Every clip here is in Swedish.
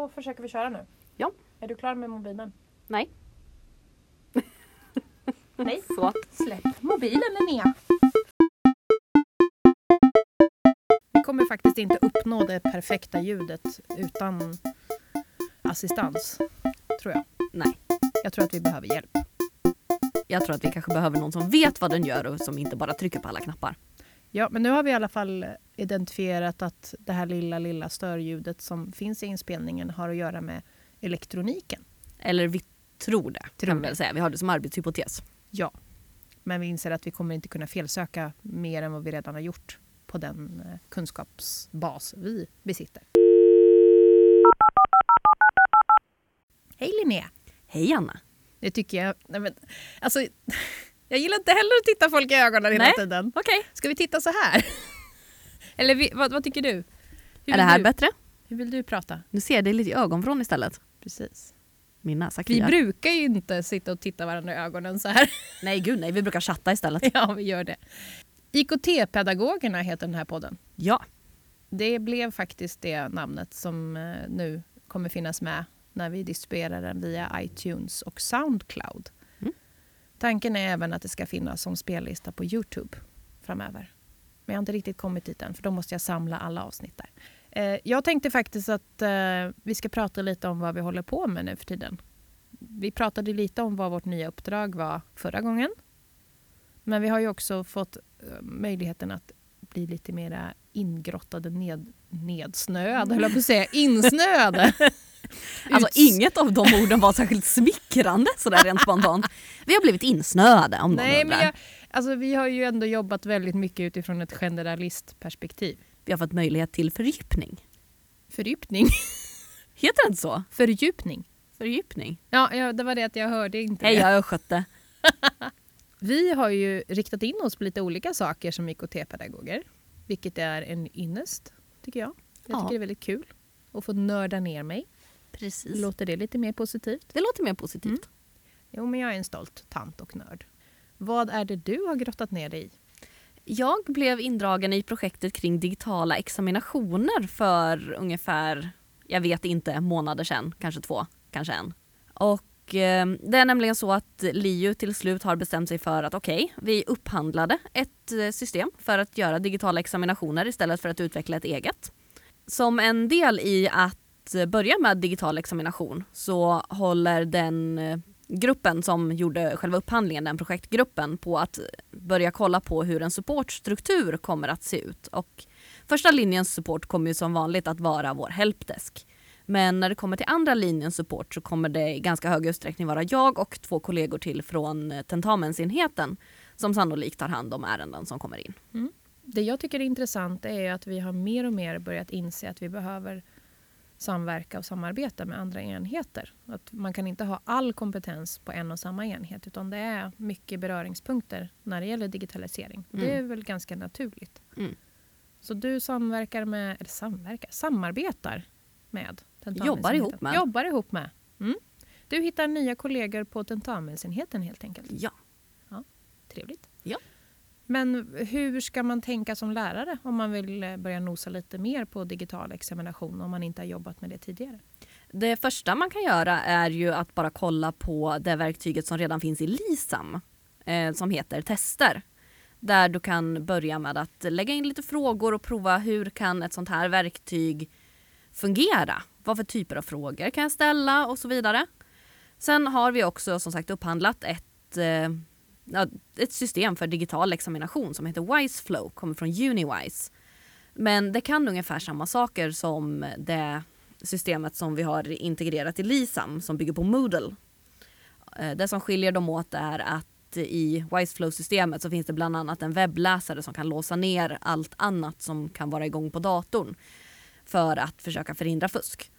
då försöker vi köra nu. Ja. Är du klar med mobilen? Nej. Nej. Så. Släpp mobilen Linnea. Vi kommer faktiskt inte uppnå det perfekta ljudet utan assistans. Tror jag. Nej. Jag tror att vi behöver hjälp. Jag tror att vi kanske behöver någon som vet vad den gör och som inte bara trycker på alla knappar. Ja, men nu har vi i alla fall identifierat att det här lilla, lilla störljudet som finns i inspelningen har att göra med elektroniken. Eller vi tror det, Tror kan vi säga. Vi har det som arbetshypotes. Ja, men vi inser att vi kommer inte kunna felsöka mer än vad vi redan har gjort på den eh, kunskapsbas vi besitter. Hej Linnea! Hej Anna! Det tycker jag... Nej men, alltså, jag gillar inte heller att titta folk i ögonen hela Nej. tiden. Okej. Ska vi titta så här? Eller vi, vad, vad tycker du? Hur Är det här du, bättre? Hur vill du prata? Nu ser jag dig lite i ögonvrån istället. Precis. Min näsa Vi kliar. brukar ju inte sitta och titta varandra i ögonen så här. Nej gud nej, vi brukar chatta istället. ja, vi gör det. IKT-pedagogerna heter den här podden. Ja. Det blev faktiskt det namnet som eh, nu kommer finnas med när vi distribuerar den via iTunes och Soundcloud. Tanken är även att det ska finnas som spellista på Youtube framöver. Men jag har inte riktigt kommit dit än, för då måste jag samla alla avsnitt där. Eh, Jag tänkte faktiskt att eh, vi ska prata lite om vad vi håller på med nu för tiden. Vi pratade lite om vad vårt nya uppdrag var förra gången. Men vi har ju också fått eh, möjligheten att bli lite mera ingrottade, ned, nedsnöade, höll jag på att säga, insnöade. Alltså Uts- inget av de orden var särskilt smickrande sådär rent spontant. Vi har blivit insnöade om Nej, men jag, alltså, vi har ju ändå jobbat väldigt mycket utifrån ett generalistperspektiv. Vi har fått möjlighet till fördjupning. Fördjupning. Heter det inte så? Fördjupning. Fördjupning. Ja, ja, det var det att jag hörde inte Hej, det. jag det. Vi har ju riktat in oss på lite olika saker som IKT-pedagoger. Vilket är en ynnest, tycker jag. Jag Ja. tycker det är väldigt kul att få nörda ner mig. Precis. Låter det lite mer positivt? Det låter mer positivt. Mm. Jo, men jag är en stolt tant och nörd. Vad är det du har grottat ner dig i? Jag blev indragen i projektet kring digitala examinationer för ungefär, jag vet inte, månader sedan. Kanske två, kanske en. Och eh, det är nämligen så att LiU till slut har bestämt sig för att okej, vi upphandlade ett eh, system för att göra digitala examinationer istället för att utveckla ett eget. Som en del i att Eh, börja med digital examination så håller den eh, gruppen som gjorde själva upphandlingen, den projektgruppen, på att börja kolla på hur en supportstruktur kommer att se ut. Och första linjens support kommer ju som vanligt att vara vår helpdesk. Men när det kommer till andra linjens support så kommer det i ganska hög utsträckning vara jag och två kollegor till från eh, tentamensenheten som sannolikt tar hand om ärenden som kommer in. Mm. Det jag tycker är intressant är att vi har mer och mer börjat inse att vi behöver samverka och samarbeta med andra enheter. Att man kan inte ha all kompetens på en och samma enhet utan det är mycket beröringspunkter när det gäller digitalisering. Det är Mm. väl ganska naturligt. Mm. Så du samverkar med, eller samverkar, samarbetar med. Jobbar ihop med. Jobbar ihop med. Mm. Du hittar nya kollegor på tentamensenheten helt enkelt. Ja. Trevligt. Ja. Men hur ska man tänka som lärare om man vill eh, börja nosa lite mer på digital examination om man inte har jobbat med det tidigare? Det första man kan göra är ju att bara kolla på det verktyget som redan finns i LISAM eh, som heter tester. Där du kan börja med att lägga in lite frågor och prova hur kan ett sånt här verktyg fungera? Vad för typer av frågor kan jag ställa och så vidare. Sen har vi också som sagt upphandlat ett, eh, ett system för digital examination som heter Wiseflow, kommer från Uniwise. Men det kan ungefär samma saker som det systemet som vi har integrerat i LISAM som bygger på Moodle. Eh, Det som skiljer dem åt är att i Wiseflow-systemet så finns det bland annat en webbläsare som kan låsa ner allt annat som kan vara igång på datorn för att försöka förhindra fusk.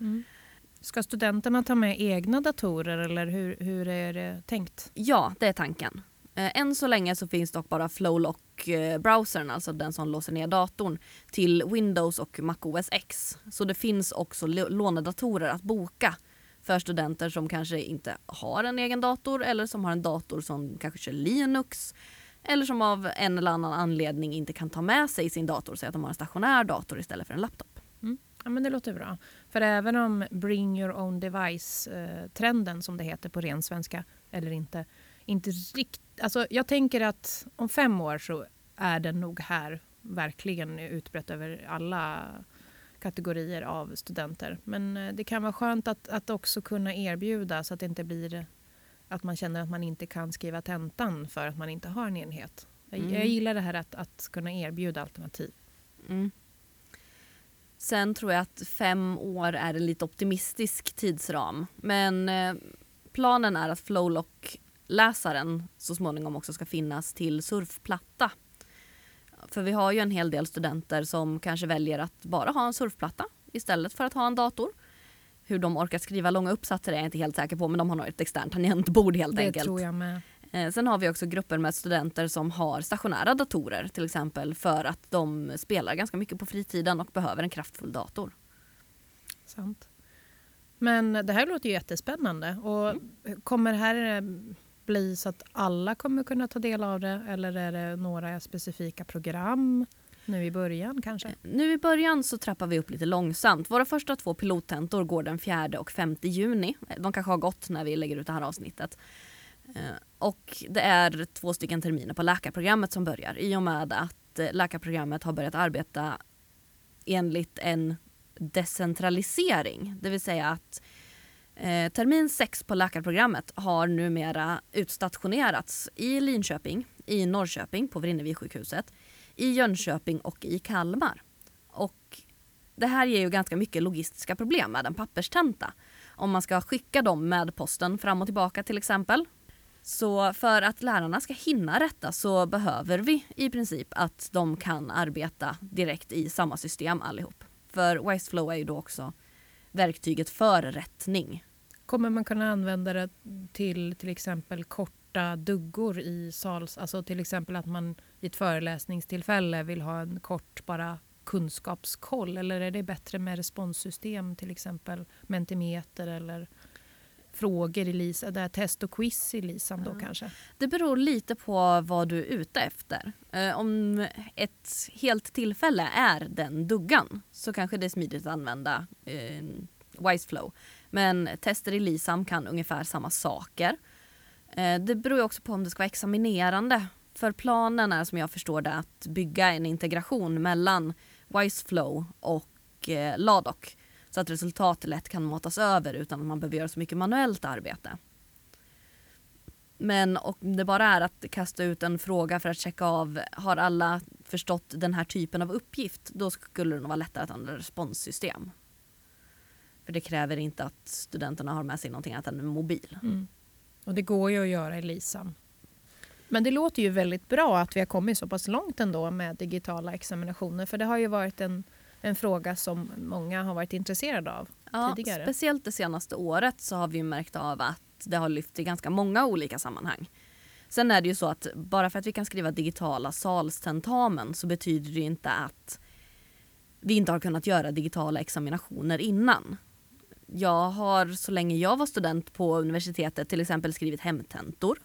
Ska studenterna ta med egna datorer eller hur, hur är det tänkt? Ja, det är tanken. Eh, än så länge så finns dock bara Flowlock-browsern, eh, alltså den som låser ner datorn, till Windows och MacOS X. Så det finns också lånedatorer att boka för studenter som kanske inte har en egen dator eller som har en dator som kanske kör Linux eller som av en eller annan anledning inte kan ta med sig sin dator, så att de har en stationär dator istället för en laptop. Mm. Ja, men det låter bra. För även om bring your own device-trenden, eh, som det heter på ren svenska, eller inte, inte rikt... Alltså, jag tänker att om fem år så är den nog här verkligen utbrett över alla kategorier av studenter. Men eh, det kan vara skönt att, att också kunna erbjuda så att det inte blir att man känner att man inte kan skriva tentan för att man inte har en enhet. Jag, Mm. jag gillar det här att, att kunna erbjuda alternativ. Mm. Sen tror jag att fem år är en lite optimistisk tidsram. Men eh, planen är att Flowlock-läsaren så småningom också ska finnas till surfplatta. För vi har ju en hel del studenter som kanske väljer att bara ha en surfplatta istället för att ha en dator. Hur de orkar skriva långa uppsatser är jag inte helt säker på men de har nog ett externt tangentbord helt det enkelt. tror jag med. Eh, Sen har vi också grupper med studenter som har stationära datorer till exempel för att de spelar ganska mycket på fritiden och behöver en kraftfull dator. Sant. Men det här låter ju jättespännande. Och Mm. Kommer det här eh, bli så att alla kommer kunna ta del av det eller är det några specifika program nu i början kanske? Eh, nu i början så trappar vi upp lite långsamt. Våra första två pilottentor går den 4 och 5 juni. Eh, de kanske har gått när vi lägger ut det här avsnittet. Eh, och det är två stycken terminer på läkarprogrammet som börjar i och med att läkarprogrammet har börjat arbeta enligt en decentralisering. Det vill säga att eh, termin 6 på läkarprogrammet har numera utstationerats i Linköping, i Norrköping på Vrinnevi-sjukhuset, i Jönköping och i Kalmar. Och det här ger ju ganska mycket logistiska problem med en papperstenta. Om man ska skicka dem med posten fram och tillbaka till exempel. Så för att lärarna ska hinna rätta så behöver vi i princip att de kan arbeta direkt i samma system allihop. För Wiseflow är ju då också verktyget för rättning. Kommer man kunna använda det till till exempel korta duggor i sals... Alltså till exempel att man i ett föreläsningstillfälle vill ha en kort bara kunskapskoll eller är det bättre med responssystem till exempel Mentimeter eller frågor i LISA, där test och quiz i LISAM då Ja. kanske? Det beror lite på vad du är ute efter. Eh, om ett helt tillfälle är den duggan så kanske det är smidigt att använda eh, Wiseflow. Men tester i LISAM kan ungefär samma saker. Eh, det beror också på om det ska vara examinerande. För planen är som jag förstår det att bygga en integration mellan Wiseflow och LADOK. Ladoc. Så att resultat lätt kan matas över utan att man behöver göra så mycket manuellt arbete. Men om det bara är att kasta ut en fråga för att checka av har alla förstått den här typen av uppgift då skulle det nog vara lättare att använda responssystem. För det kräver inte att studenterna har med sig någonting annat än en mobil. Mm. Och det går ju att göra i LISAM. Men det låter ju väldigt bra att vi har kommit så pass långt ändå med digitala examinationer. För det har ju varit en, en fråga som många har varit intresserade av. Ja, tidigare. speciellt det senaste året så har vi märkt av att det har lyft i ganska många olika sammanhang. Sen är det ju så att bara för att vi kan skriva digitala salstentamen så betyder det inte att vi inte har kunnat göra digitala examinationer innan. Jag har så länge jag var student på universitetet till exempel skrivit hemtentor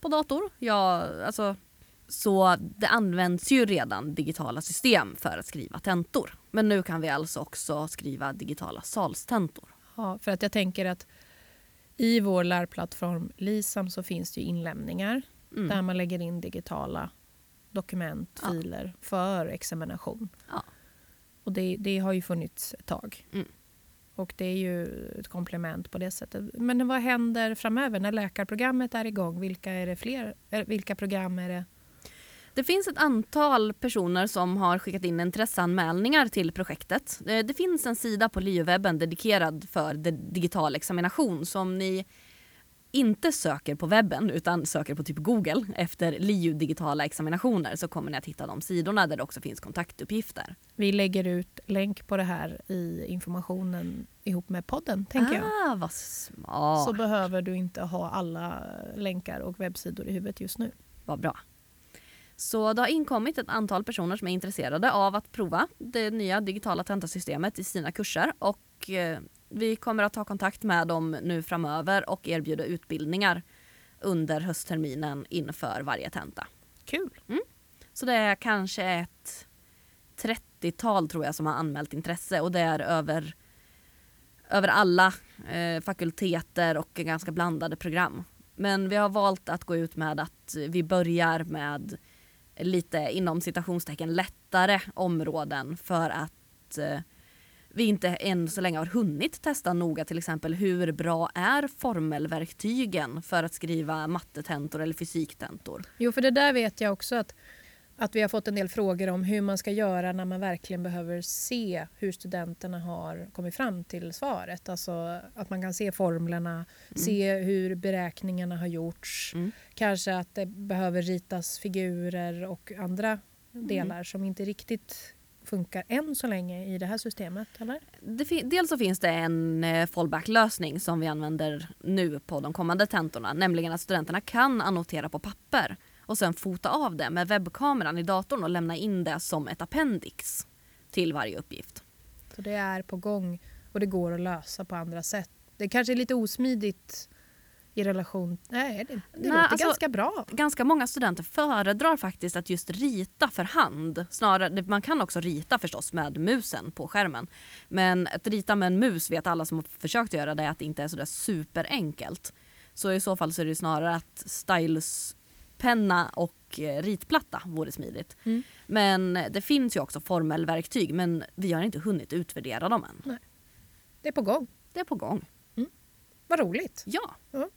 på dator. Jag, alltså, så det används ju redan digitala system för att skriva tentor. Men nu kan vi alltså också skriva digitala salstentor. Ja, för att jag tänker att i vår lärplattform LISAM så finns det inlämningar Mm. där man lägger in digitala dokument, Ja. filer för examination. Ja. Och det, det har ju funnits ett tag. Mm. Och det är ju ett komplement på det sättet. Men vad händer framöver när läkarprogrammet är igång? Vilka är det fler? Vilka program är det? Det finns ett antal personer som har skickat in intresseanmälningar till projektet. Eh, det finns en sida på LiU-webben dedikerad för digital examination. Så om ni inte söker på webben utan söker på typ Google efter LiU digitala examinationer så kommer ni att hitta de sidorna där det också finns kontaktuppgifter. Vi lägger ut länk på det här i informationen ihop med podden, tänker jag. ah, vad smart. Så behöver du inte ha alla länkar och webbsidor i huvudet just nu. Vad bra. Så det har inkommit ett antal personer som är intresserade av att prova det nya digitala tentasystemet i sina kurser och eh, vi kommer att ta kontakt med dem nu framöver och erbjuda utbildningar under höstterminen inför varje tenta. Kul! Så det är kanske ett 30-tal tror jag som har anmält intresse och det är över, över alla eh, fakulteter och ganska blandade program. Men vi har valt att gå ut med att vi börjar med lite inom citationstecken lättare områden för att eh, vi inte än så länge har hunnit testa noga till exempel hur bra är formelverktygen för att skriva mattetentor eller fysiktentor? Jo, för det där vet jag också att, att vi har fått en del frågor om hur man ska göra när man verkligen behöver se hur studenterna har kommit fram till svaret. Alltså att man kan se formlerna, mm. se hur beräkningarna har gjorts. Mm. Kanske att det behöver ritas figurer och andra mm. delar mm. som inte riktigt funkar än så länge i det här systemet? Eller? Dels så finns det en eh, fallback-lösning som vi använder nu på de kommande tentorna, nämligen att studenterna kan annotera på papper och sen fota av det med webbkameran i datorn och lämna in det som ett appendix till varje uppgift. Så det är på gång och det går att lösa på andra sätt. Det kanske är lite osmidigt i relation... Nej, det, det Nej, låter alltså, ganska bra. Ganska många studenter föredrar faktiskt att just rita för hand. Snarare, man kan också rita förstås med musen på skärmen. Men att rita med en mus vet alla som har försökt göra det att det inte är sådär superenkelt. Så i så fall så är det snarare att stylus-penna och eh, ritplatta vore smidigt. Mm. Men det finns ju också formelverktyg men vi har inte hunnit utvärdera dem än. Nej. Det är på gång. Det är på gång. Mm. Vad roligt. Ja. Mm.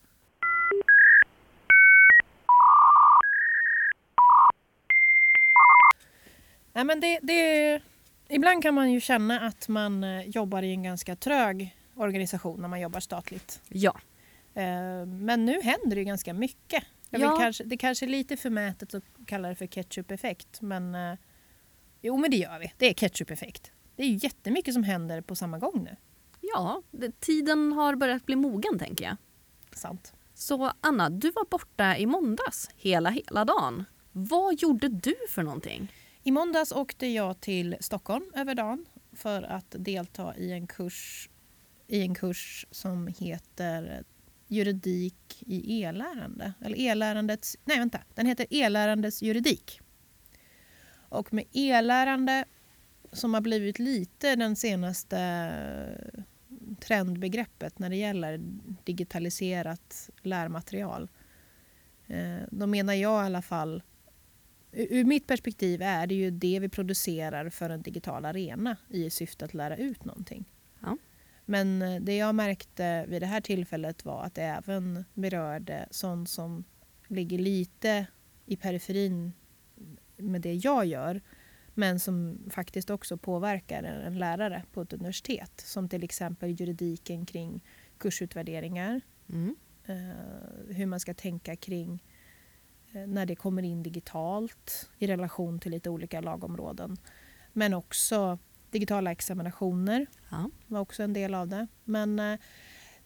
Nej, men det, det, ibland kan man ju känna att man eh, jobbar i en ganska trög organisation när man jobbar statligt. Ja. Eh, men nu händer det ganska mycket. Ja. kanske, det kanske är lite förmätet att kalla det för ketchup-effekt men eh, jo men det gör vi. Det är ketchup-effekt. Det är ju jättemycket som händer på samma gång nu. Ja, det, tiden har börjat bli mogen tänker jag. Sant. Så Anna, du var borta i måndags hela hela dagen. Vad gjorde du för någonting? I måndags åkte jag till Stockholm över dagen för att delta i en kurs, i en kurs som heter juridik i e-lärande. Eller e-lärandets, nej vänta, den heter e-lärandets juridik. Och med e-lärande som har blivit lite den senaste trendbegreppet när det gäller digitaliserat lärmaterial. Eh, då menar jag i alla fall Ur mitt perspektiv är det ju det vi producerar för en digital arena i syfte att lära ut någonting. Ja. Men eh, det jag märkte vid det här tillfället var att det även berörde sånt som ligger lite i periferin med det jag gör men som faktiskt också påverkar en lärare på ett universitet. Som till exempel juridiken kring kursutvärderingar. Mm. Eh, hur man ska tänka kring när det kommer in digitalt i relation till lite olika lagområden. Men också digitala examinationer ja. var också en del av det. Men eh,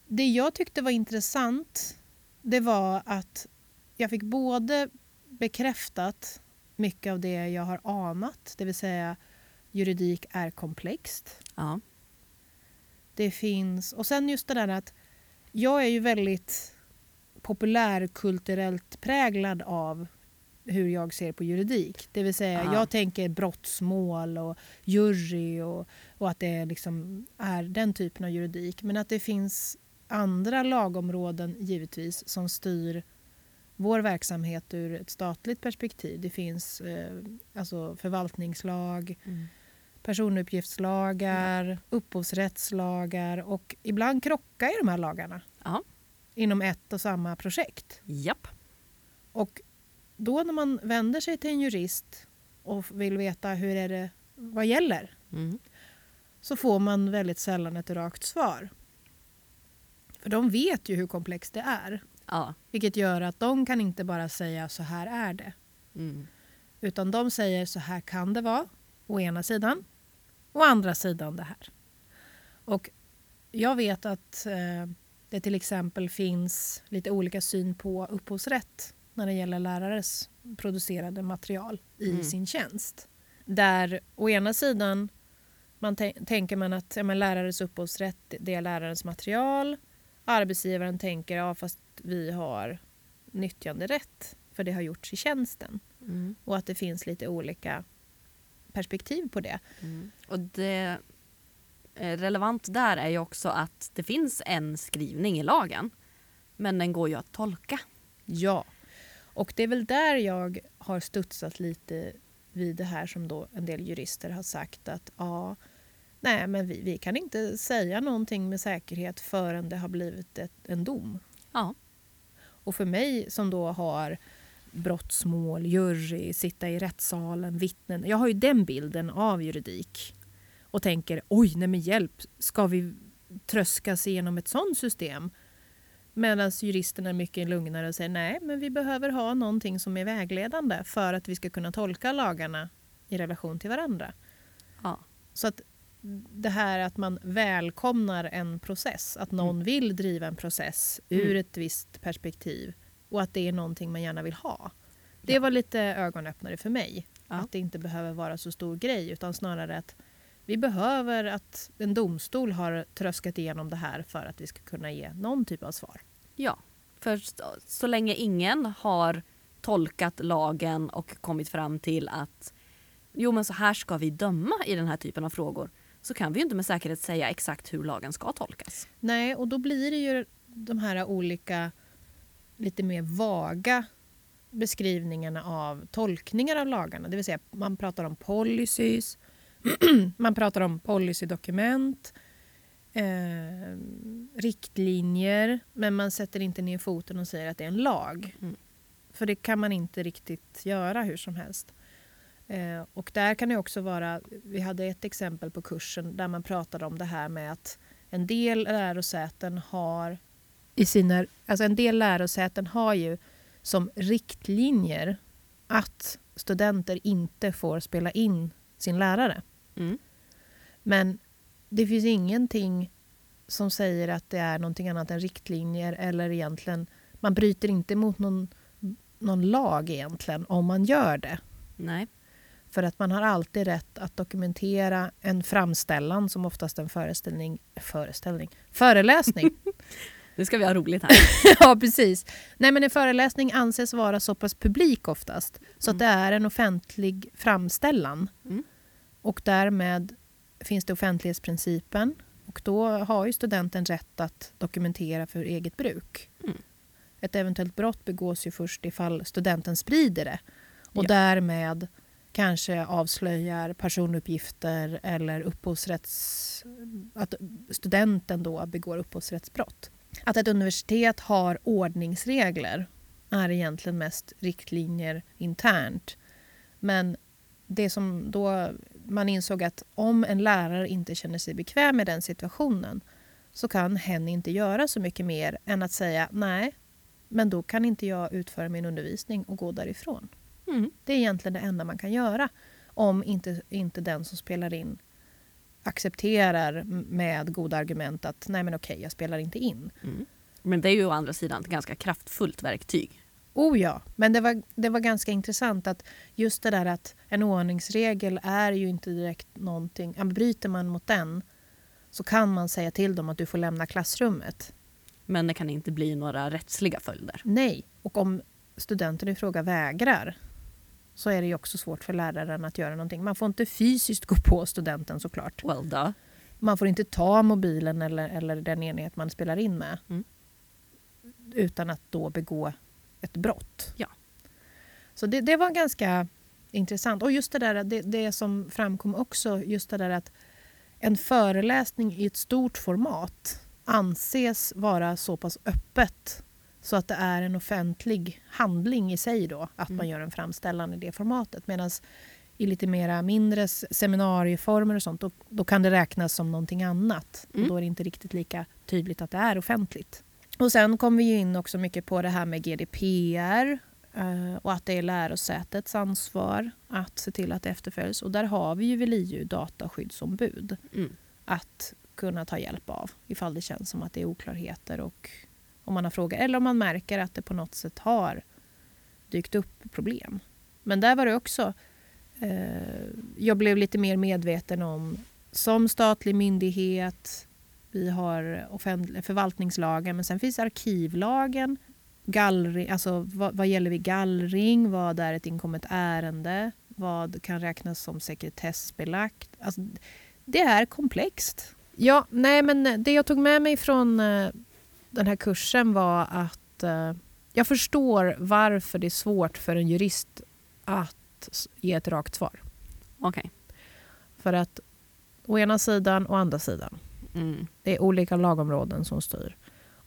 det jag tyckte var intressant det var att jag fick både bekräftat mycket av det jag har anat, det vill säga juridik är komplext. Ja. Det finns, och sen just det där att jag är ju väldigt populärkulturellt präglad av hur jag ser på juridik. Det vill säga, Aha. jag tänker brottsmål och jury och, och att det liksom är den typen av juridik. Men att det finns andra lagområden givetvis som styr vår verksamhet ur ett statligt perspektiv. Det finns eh, alltså förvaltningslag, mm. personuppgiftslagar, ja. upphovsrättslagar och ibland krockar ju de här lagarna. Aha inom ett och samma projekt. Japp. Och då när man vänder sig till en jurist och vill veta hur är det, vad gäller mm. så får man väldigt sällan ett rakt svar. För de vet ju hur komplext det är. Ja. Vilket gör att de kan inte bara säga så här är det. Mm. Utan de säger så här kan det vara, å ena sidan. Å andra sidan det här. Och jag vet att eh, det till exempel finns lite olika syn på upphovsrätt när det gäller lärares producerade material i mm. sin tjänst. Där å ena sidan man tänker man att ja, men lärares upphovsrätt det är lärarens material. Arbetsgivaren tänker ja fast vi har nyttjanderätt för det har gjorts i tjänsten. Mm. Och att det finns lite olika perspektiv på det. Mm. Och det relevant där är ju också att det finns en skrivning i lagen men den går ju att tolka. Ja, och det är väl där jag har studsat lite vid det här som då en del jurister har sagt att ja, nej men vi, vi kan inte säga någonting med säkerhet förrän det har blivit ett, en dom. Ja. Och för mig som då har brottsmål, jury, sitta i rättssalen, vittnen. Jag har ju den bilden av juridik och tänker oj, nej men hjälp, ska vi tröskas igenom ett sånt system? Medan juristerna är mycket lugnare och säger nej, men vi behöver ha någonting som är vägledande för att vi ska kunna tolka lagarna i relation till varandra. Ja. Så att det här att man välkomnar en process, att någon Mm. vill driva en process ur Mm. ett visst perspektiv och att det är någonting man gärna vill ha. Det var lite ögonöppnare för mig. Ja. Att det inte behöver vara så stor grej utan snarare att vi behöver att en domstol har tröskat igenom det här för att vi ska kunna ge någon typ av svar. Ja, för så, länge ingen har tolkat lagen och kommit fram till att jo men så här ska vi döma i den här typen av frågor så kan vi ju inte med säkerhet säga exakt hur lagen ska tolkas. Nej, och då blir det ju de här olika lite mer vaga beskrivningarna av tolkningar av lagarna. Det vill säga man pratar om policies, man pratar om policydokument, eh, riktlinjer men man sätter inte ner foten och säger att det är en lag. Mm. För det kan man inte riktigt göra hur som helst. Eh, och där kan det också vara, vi hade ett exempel på kursen där man pratade om det här med att en del lärosäten har i sina, alltså en del lärosäten har ju som riktlinjer att studenter inte får spela in sin lärare. Mm. Men det finns ingenting som säger att det är någonting annat än riktlinjer eller egentligen, man bryter inte mot någon, någon lag egentligen om man gör det. Nej. För att man har alltid rätt att dokumentera en framställan som oftast en föreställning, föreställning, föreläsning. Nu ska vi ha roligt här. ja, precis. Nej, men en föreläsning anses vara så pass publik oftast så att det är en offentlig framställan. Mm. Och därmed finns det offentlighetsprincipen och då har ju studenten rätt att dokumentera för eget bruk. Mm. Ett eventuellt brott begås ju först ifall studenten sprider det och Ja. därmed kanske avslöjar personuppgifter eller upphovsrätts... att studenten då begår upphovsrättsbrott. Att ett universitet har ordningsregler är egentligen mest riktlinjer internt. Men det som då man insåg att om en lärare inte känner sig bekväm med den situationen så kan hen inte göra så mycket mer än att säga nej, men då kan inte jag utföra min undervisning och gå därifrån. Mm. Det är egentligen det enda man kan göra om inte, inte den som spelar in accepterar med goda argument att nej men okej, jag spelar inte in. Mm. Men det är ju å andra sidan ett ganska kraftfullt verktyg. Oh ja, men det var, det var ganska intressant att just det där att en ordningsregel är ju inte direkt någonting, bryter man mot den så kan man säga till dem att du får lämna klassrummet. Men det kan inte bli några rättsliga följder. Nej, och om studenten i fråga vägrar så är det ju också svårt för läraren att göra någonting. Man får inte fysiskt gå på studenten såklart. Well, duh. Man får inte ta mobilen eller, eller den enhet man spelar in med Mm. utan att då begå ett brott. Ja. Så det, det var ganska intressant. Och just det där det, det som framkom också, just det där att en föreläsning i ett stort format anses vara så pass öppet så att det är en offentlig handling i sig då, att man Mm. gör en framställan i det formatet. Medan i lite mera mindre seminarieformer och sånt, då, då kan det räknas som någonting annat. Mm. Och då är det inte riktigt lika tydligt att det är offentligt. Och sen kom vi ju in också mycket på det här med GDPR eh, och att det är lärosätets ansvar att se till att det efterföljs. Och där har vi ju väl EU dataskyddsombud Mm. att kunna ta hjälp av ifall det känns som att det är oklarheter och om man har frågor eller om man märker att det på något sätt har dykt upp problem. Men där var det också, eh, jag blev lite mer medveten om som statlig myndighet, vi har förvaltningslagen men sen finns arkivlagen, gallring, alltså vad, vad gäller vid gallring, vad är ett inkommet ärende, vad kan räknas som sekretessbelagt? Alltså, det är komplext. Ja, nej men det jag tog med mig från eh, den här kursen var att eh, jag förstår varför det är svårt för en jurist att ge ett rakt svar. Okej. För att å ena sidan och andra sidan. Mm. Det är olika lagområden som styr.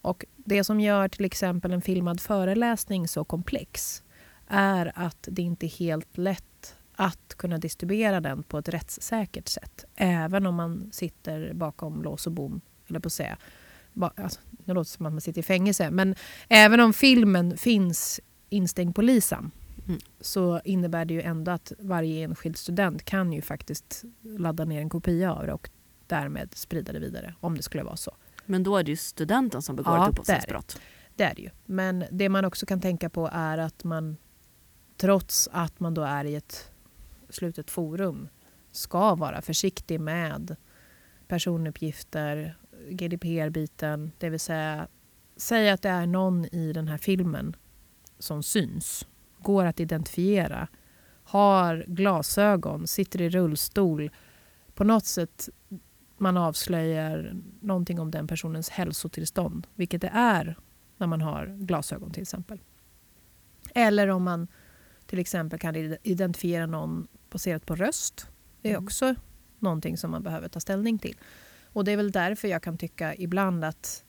Och det som gör till exempel en filmad föreläsning så komplex är att det inte är helt lätt att kunna distribuera den på ett rättssäkert sätt. Även om man sitter bakom lås och bom, eller på att säga. Alltså, det låter som att man sitter i fängelse, men även om filmen finns instängd på LISAM Mm. så innebär det ju ändå att varje enskild student kan ju faktiskt ladda ner en kopia av det och därmed sprida det vidare, om det skulle vara så. Men då är det ju studenten som begår Ja, ett upphovsrättsbrott. Det är det ju. Men det man också kan tänka på är att man trots att man då är i ett slutet forum ska vara försiktig med personuppgifter, GDPR-biten, det vill säga säga att det är någon i den här filmen som syns, går att identifiera, har glasögon, sitter i rullstol, på något sätt man avslöjar någonting om den personens hälsotillstånd, vilket det är när man har glasögon till exempel. Eller om man till exempel kan ide- identifiera någon baserat på röst. Det är Mm. också någonting som man behöver ta ställning till. Och det är väl därför jag kan tycka ibland att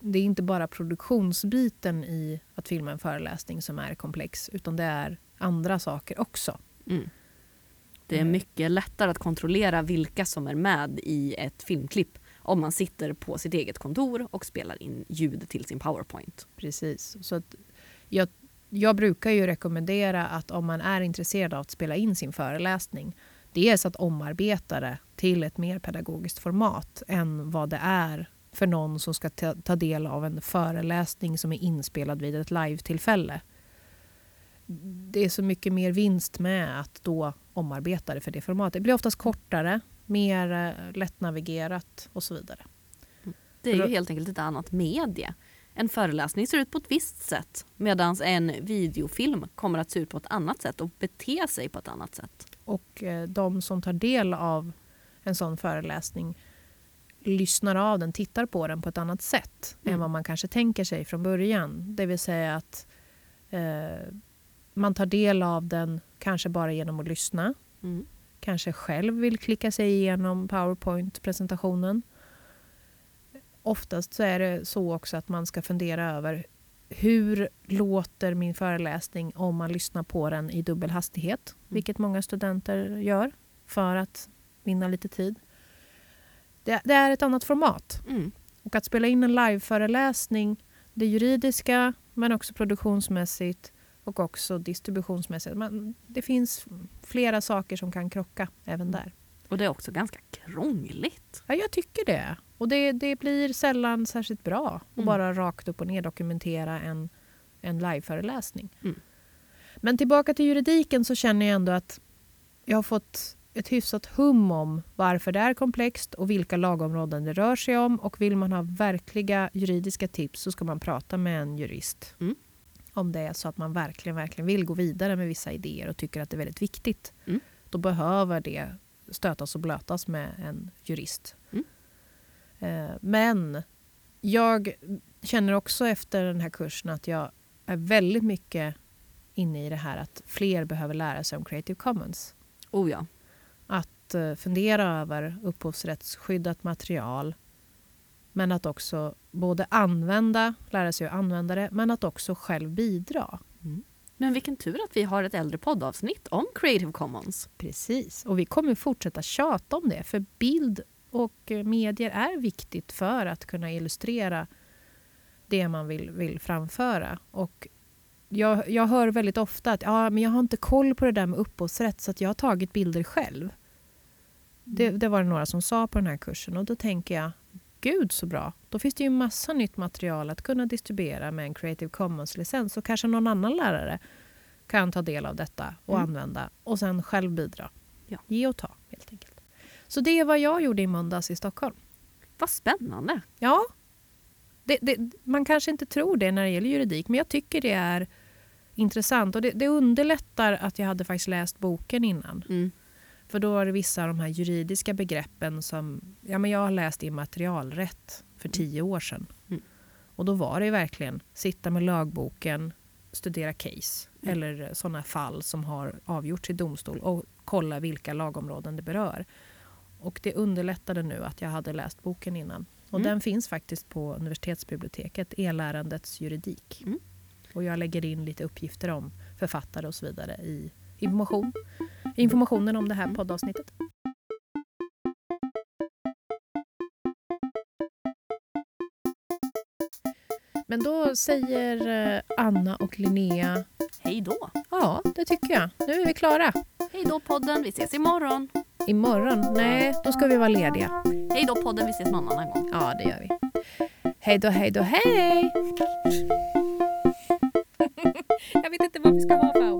det är inte bara produktionsbiten i att filma en föreläsning som är komplex, utan det är andra saker också. Mm. Det är Mm. mycket lättare att kontrollera vilka som är med i ett filmklipp om man sitter på sitt eget kontor och spelar in ljud till sin powerpoint. Precis. Så att jag, jag brukar ju rekommendera att om man är intresserad av att spela in sin föreläsning, dels att omarbeta det till ett mer pedagogiskt format än vad det är för någon som ska ta, ta del av en föreläsning som är inspelad vid ett live-tillfälle. Det är så mycket mer vinst med att då omarbeta det för det formatet. Det blir oftast kortare, mer eh, lättnavigerat och så vidare. Det är ju helt enkelt ett annat medie. En föreläsning ser ut på ett visst sätt medan en videofilm kommer att se ut på ett annat sätt och bete sig på ett annat sätt. Och eh, de som tar del av en sån föreläsning lyssnar av den, tittar på den på ett annat sätt Mm. än vad man kanske tänker sig från början. Det vill säga att eh, man tar del av den kanske bara genom att lyssna. Mm. Kanske själv vill klicka sig igenom Powerpoint-presentationen. Oftast så är det så också att man ska fundera över hur låter min föreläsning om man lyssnar på den i dubbel hastighet, vilket många studenter gör för att vinna lite tid. Det, det är ett annat format. Mm. Och att spela in en liveföreläsning, det juridiska men också produktionsmässigt och också distributionsmässigt. Man, det finns flera saker som kan krocka även där. Och det är också ganska krångligt. Ja, jag tycker det. Och det, det blir sällan särskilt bra att Mm. bara rakt upp och ner dokumentera en, en liveföreläsning. Mm. Men tillbaka till juridiken så känner jag ändå att jag har fått ett hyfsat hum om varför det är komplext och vilka lagområden det rör sig om. Och vill man ha verkliga juridiska tips så ska man prata med en jurist. Mm. Om det är så att man verkligen, verkligen vill gå vidare med vissa idéer och tycker att det är väldigt viktigt. Mm. Då behöver det stötas och blötas med en jurist. Mm. Eh, Men jag känner också efter den här kursen att jag är väldigt mycket inne i det här att fler behöver lära sig om Creative Commons. Oh ja. Att eh, fundera över upphovsrättsskyddat material men att också både använda, lära sig att använda det, men att också själv bidra. Men vilken tur att vi har ett äldre poddavsnitt om Creative Commons. Precis, och vi kommer fortsätta tjata om det för bild och eh, medier är viktigt för att kunna illustrera det man vill, vill framföra. Och jag, jag hör väldigt ofta att ja, men jag har inte koll på det där med upphovsrätt så att jag har tagit bilder själv. Det, det var det några som sa på den här kursen och då tänker jag Gud så bra. Då finns det ju massa nytt material att kunna distribuera med en Creative Commons-licens och kanske någon annan lärare kan ta del av detta och Mm. använda och sen själv bidra. Ja. Ge och ta helt enkelt. Så det är vad jag gjorde i måndags i Stockholm. Vad spännande. Ja, det, det, man kanske inte tror det när det gäller juridik men jag tycker det är intressant. Och det, det underlättar att jag hade faktiskt läst boken innan. Mm. För då var det vissa av de här juridiska begreppen som... Ja, men jag har läst immaterialrätt för tio år sedan. Mm. Och då var det verkligen sitta med lagboken, studera case Mm. eller sådana fall som har avgjorts i domstol och kolla vilka lagområden det berör. Och det underlättade nu att jag hade läst boken innan. Och Mm. den finns faktiskt på universitetsbiblioteket, E-lärandets juridik. Mm. Och jag lägger in lite uppgifter om författare och så vidare i information, informationen om det här poddavsnittet. Men då säger eh, Anna och Linnea, Hej då! ja det tycker jag. Nu är vi klara. Hej då podden, vi ses imorgon! Imorgon, nej då ska vi vara lediga. Hej då podden, vi ses någon annan gång. Ja det gör vi. Hej då, hej då, hej! jag vet inte vad vi ska ha för.